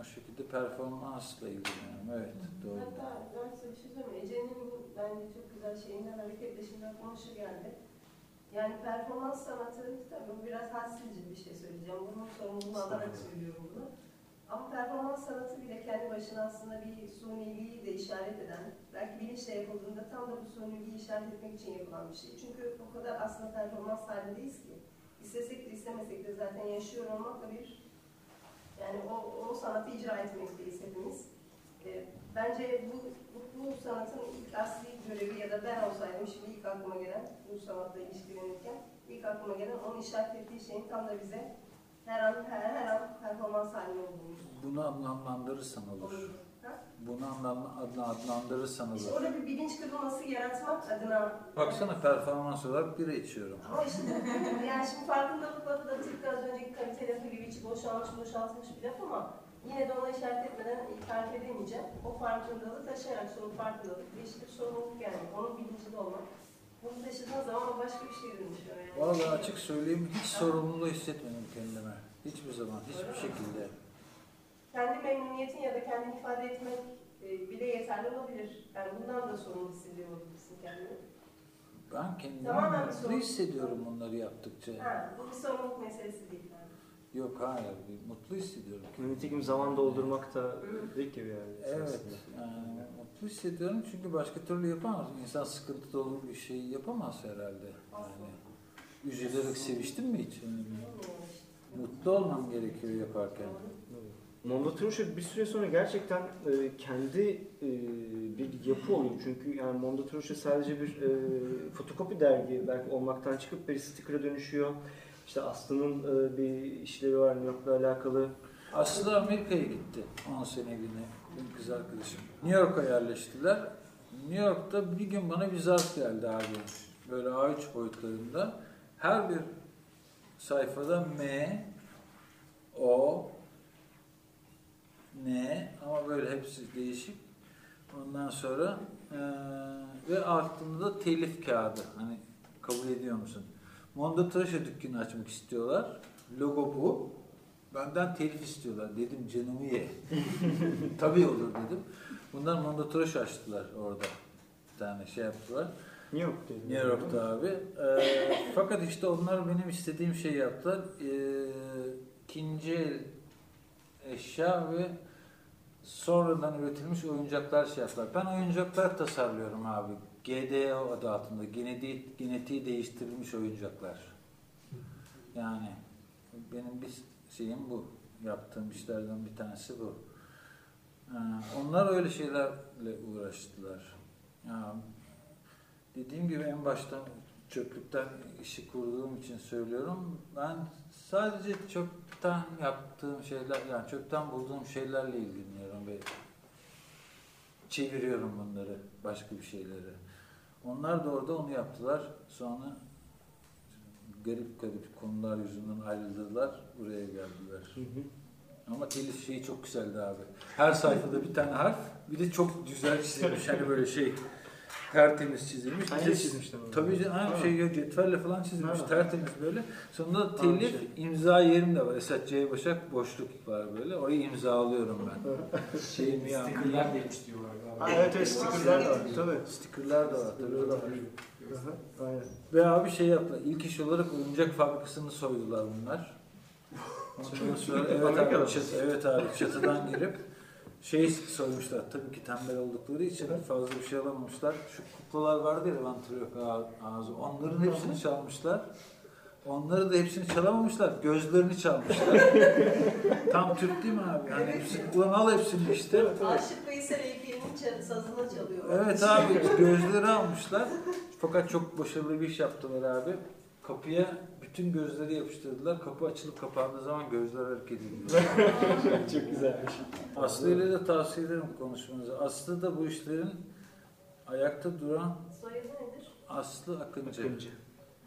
o şekilde performansla ilgileniyorum. Evet, doğru. Hatta ben size bir şey söyleyeyim. Ece'nin bu bence çok güzel şeyinden hareketle şimdi aklıma şu geldi. Yani performans sanatı, tabii biraz hadsizce bir şey söyleyeceğim. Bunun sorumluluğunu alarak söylüyorum bunu. Ama performans sanatı bile kendi başına aslında bir suniliği de işaret eden, belki bilinçle yapıldığında tam da bu suniliği işaret etmek için yapılan bir şey. Çünkü o kadar aslında performans halindeyiz ki. İstesek de istemesek de zaten yaşıyor olmakla bir, yani o, o sanatı icra etmekteyiz hepimiz. E, bence bu, bu, bu sanatın ilk asli görevi ya da ben olsaydım şimdi ilk aklıma gelen bu sanatla ilişkilenirken ilk aklıma gelen onun işaret ettiği şeyin tam da bize her an her, her an performans halinde olduğumuz. Bunu anlamlandırırsan olur. Olur. Bunu anlam adla adlandırırsan İşte olur. orada bir bilinç kırılması yaratmak adına Baksana performans olarak bira içiyorum. Ama işte yani şimdi farkındalıkla da tıpkı az önceki kalite lafı gibi içi boşalmış boşaltmış bir laf ama yine de ona işaret etmeden tarif edemeyeceğim. O farkındalığı taşıyarak sorun farkındalık değişik bir sorumluluk yani. Onun bilincinde olmak. Bunu taşıdığın zaman başka bir şeye dönüşüyor yani. Vallahi açık söyleyeyim hiç sorumluluğu hissetmedim kendime. Hiçbir zaman, hiçbir şekilde. Kendi memnuniyetin ya da kendini ifade etmek e, bile yeterli olabilir. Yani bundan da sorumlu hissediyor olabilirsin kendini. Ben kendimi Tamamen mutlu hissediyorum bunları yaptıkça. Ha, bu bir sorumluluk meselesi değil. Yok hayır, bir mutlu hissediyorum. Nitekim zaman doldurmak da dedik ya bir yerde. Evet, yani mutlu hissediyorum çünkü başka türlü yapamaz. İnsan sıkıntı dolu bir şey yapamaz herhalde. Yani üzülerek seviştin mi hiç? Yani mutlu olmam gerekiyor yaparken. Mondo Truşa bir süre sonra gerçekten e, kendi e, bir yapı oluyor. Çünkü yani Mondo Truşa sadece bir e, fotokopi dergi belki olmaktan çıkıp bir sticker'a dönüşüyor. İşte Aslı'nın e, bir işleri var New York'la alakalı. Aslı Amerika'ya gitti 10 seneliğine. Benim kız arkadaşım. New York'a yerleştiler. New York'ta bir gün bana bir zarf geldi abi. Böyle A3 boyutlarında. Her bir sayfada M, O, N ama böyle hepsi değişik. Ondan sonra eee, ve altında da telif kağıdı. Hani kabul ediyor musun? Mondo Tıraş'a dükkanı açmak istiyorlar. Logo bu. Benden telif istiyorlar. Dedim canımı ye. Tabii olur dedim. Bunlar Mondo Tıraş açtılar orada. Bir tane şey yaptılar. Yok dedi. New York'ta abi. Ee, fakat işte onlar benim istediğim şeyi yaptılar. Ee, ikinci el eşya ve sonradan üretilmiş oyuncaklar şey yaptılar. Ben oyuncaklar tasarlıyorum abi. GDO adı altında. Genetiği, genetiği değiştirilmiş oyuncaklar. Yani benim bir şeyim bu. Yaptığım işlerden bir tanesi bu. Ee, onlar öyle şeylerle uğraştılar. Ya, dediğim gibi en başta çöplükten işi kurduğum için söylüyorum. Ben sadece çöpten yaptığım şeyler, yani çöpten bulduğum şeylerle ilgileniyorum ve çeviriyorum bunları başka bir şeylere. Onlar da orada onu yaptılar. Sonra garip garip konular yüzünden ayrıldılar. Buraya geldiler. Hı hı. Ama telif şeyi çok güzeldi abi. Her sayfada bir tane harf. Bir de çok güzel çizilmiş. Hani böyle şey tertemiz çizilmiş. De çizmiştin onu. Tabii canım aynı şey yok, cetvelle falan çizilmiş. Ha. Tertemiz böyle. Sonunda telif şey. imza yerim de var. Esat C. Başak boşluk var böyle. Orayı imzalıyorum ben. Şeyim ya. Sticker'lar demiş diyorlar galiba. evet evet stickerlar da var. Tabii. Stickerlar da var. Tabii da var. Aynen. Ve abi şey yaptılar. İlk iş olarak oyuncak fabrikasını soydular bunlar. Ondan sonra evet abi, çatı, evet abi çatıdan girip şey soymuşlar. Tabii ki tembel oldukları için fazla bir şey alamamışlar. Şu kuklalar vardı ya Ventrilo ağzı. Onların hepsini çalmışlar. Onları da hepsini çalamamışlar. Gözlerini çalmışlar. Tam Türk değil mi abi? Hani hepsini, ulan al hepsini işte. Aşık Veysel ça- sazına çalıyor. Evet abi gözleri almışlar. Fakat çok başarılı bir iş yaptılar abi. Kapıya bütün gözleri yapıştırdılar. Kapı açılıp kapandığı zaman gözler hareket ediyor. Çok güzelmiş. Aslı ile de tavsiye ederim konuşmanızı. Aslı da bu işlerin ayakta duran Soyadı nedir? Aslı Akıncı. Akıncı.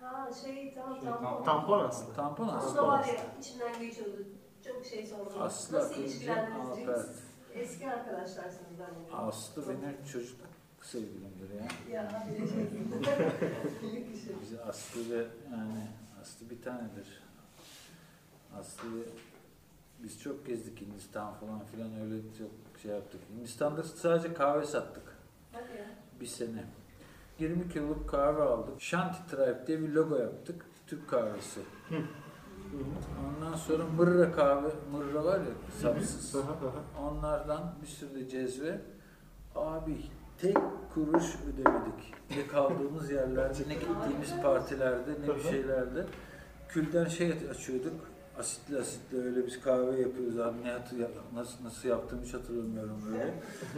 Ha şey tamam Şey, tampon. Tampon aslında. Tampon Aslı. var ya içinden geçiyordu. Çok şey sordu. Aslı Nasıl Akıncı ilişkilendiniz? Alpert. Eski arkadaşlarsınız zannediyorum. Aslı benim çocukluk sevgilimdir ya. Ya. Bize Aslı ve yani Aslı bir tanedir. Aslı biz çok gezdik Hindistan falan filan öyle çok şey yaptık. Hindistan'da sadece kahve sattık Hadi ya. bir sene. 20 kiloluk kahve aldık. Shanty Tribe diye bir logo yaptık. Türk kahvesi. Ondan sonra mırra kahve, mırra var ya sapsız. Hı hı hı. Onlardan bir sürü de cezve. Abi tek kuruş ödemedik. Ne kaldığımız yerlerde, ne gittiğimiz partilerde, ne bir şeylerde. Külden şey açıyorduk. Asitli asitli öyle biz kahve yapıyoruz abi. Ne hatır, nasıl, nasıl yaptığımı hiç hatırlamıyorum böyle.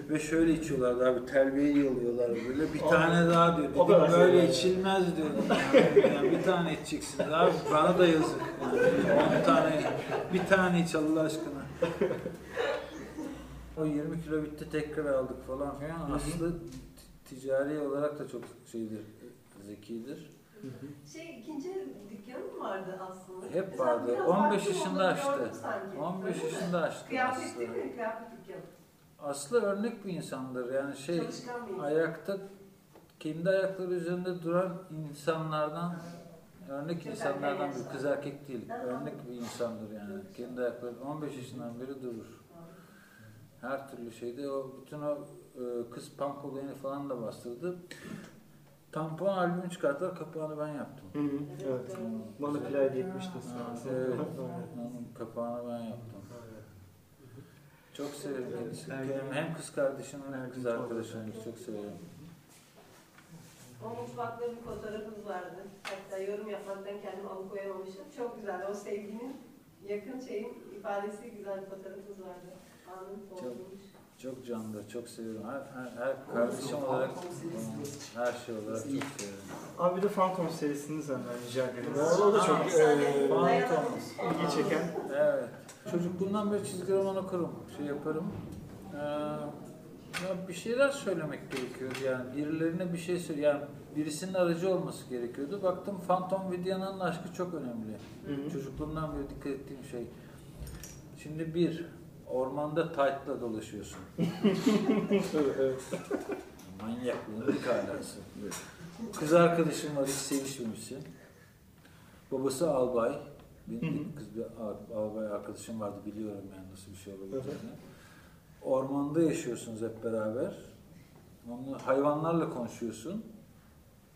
Ve şöyle içiyorlardı abi. Terbiyeyi yalıyorlar böyle. Bir tane daha diyor. Dedim böyle içilmez diyor. Yani, Yani bir tane içeceksiniz abi. Bana da yazık. Yani 10 tane, bir tane iç Allah aşkına. O 20 kilo bitti tekrar aldık falan filan. hı. Aslı t- ticari olarak da çok şeydir, zekidir. Hı hı. Şey ikinci dükkanı mı vardı aslında? Hep Mesela vardı. biraz 15 baktım, yaşında açtı. gördüm sanki. 15 Öyle mi? yaşında açtı Kıyafet Aslı. değil mi? Kıyafet dükkanı. Aslı örnek bir insandır. Yani şey ayakta kendi ayakları üzerinde duran insanlardan örnek Çok insanlardan bir kız erkek değil. Örnek bir insandır yani. Kendi ayakları 15 yaşından beri durur. Her türlü şeyde o bütün o e, kız punk olayını falan da bastırdı. Tampon albümü çıkarttılar. Kapağını ben yaptım. Hı hı. Evet. Bana play etmiştin sen. evet. Kapağını ben yaptım. Çok severim kendisini. Ergin. Benim hem kız kardeşim hem kız güzel. Çok severim. O mutfakta bir fotoğrafınız vardı. Hatta yorum yapmaktan kendimi alıkoyamamışım. Çok güzel. O sevginin yakın şeyin ifadesi güzel bir fotoğrafınız vardı. Çok-. Çok candır, çok seviyorum. Her, her, her kardeşim olarak, her şey olarak çok seviyorum. Abi bir de Phantom serisini senden rica ederim. Evet. O da çok e, Phantom. ilgi çeken. Evet. Çocukluğumdan beri çizgi roman okurum. Şey yaparım. Ee, ya bir şeyler söylemek gerekiyordu yani birilerine bir şey söyle yani birisinin aracı olması gerekiyordu. Baktım Phantom Vidya'nın aşkı çok önemli. Hı hı. Çocukluğumdan beri dikkat ettiğim şey. Şimdi bir, ormanda tight'la dolaşıyorsun. evet. Manyaklığın dik alası. Kız arkadaşın var hiç sevişmemişsin. Babası albay. Benim bir kız bir al- albay arkadaşım vardı biliyorum yani nasıl bir şey olabileceğini. Ormanda yaşıyorsunuz hep beraber. Onunla, hayvanlarla konuşuyorsun.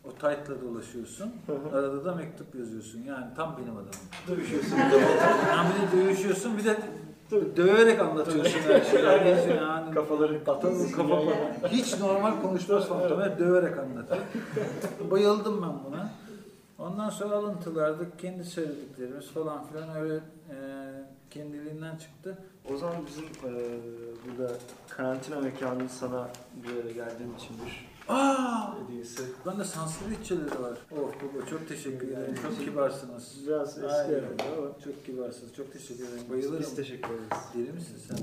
O tight'la dolaşıyorsun. Arada da mektup yazıyorsun. Yani tam benim adamım. Dövüşüyorsun. Bir de dövüşüyorsun bir de döverek anlatıyorsun her şeyi. Yani, yani Kafaları Tabii kafa Hiç normal konuşmaz fantom. Hep döverek anlatıyor. Bayıldım ben buna. Ondan sonra alıntılardı. Kendi söylediklerimiz falan filan öyle e, kendiliğinden çıktı. O zaman bizim e, burada karantina mekanının sana bir yere geldiğin için bir Aa! hediyesi. Ben de sanskritçeleri var. Oh baba çok teşekkür ederim. Çok kibarsınız. Biraz eski Aynen. herhalde ama Çok kibarsınız. Çok teşekkür ederim. Bayılırım. biz teşekkür ederiz. Deli misin sen?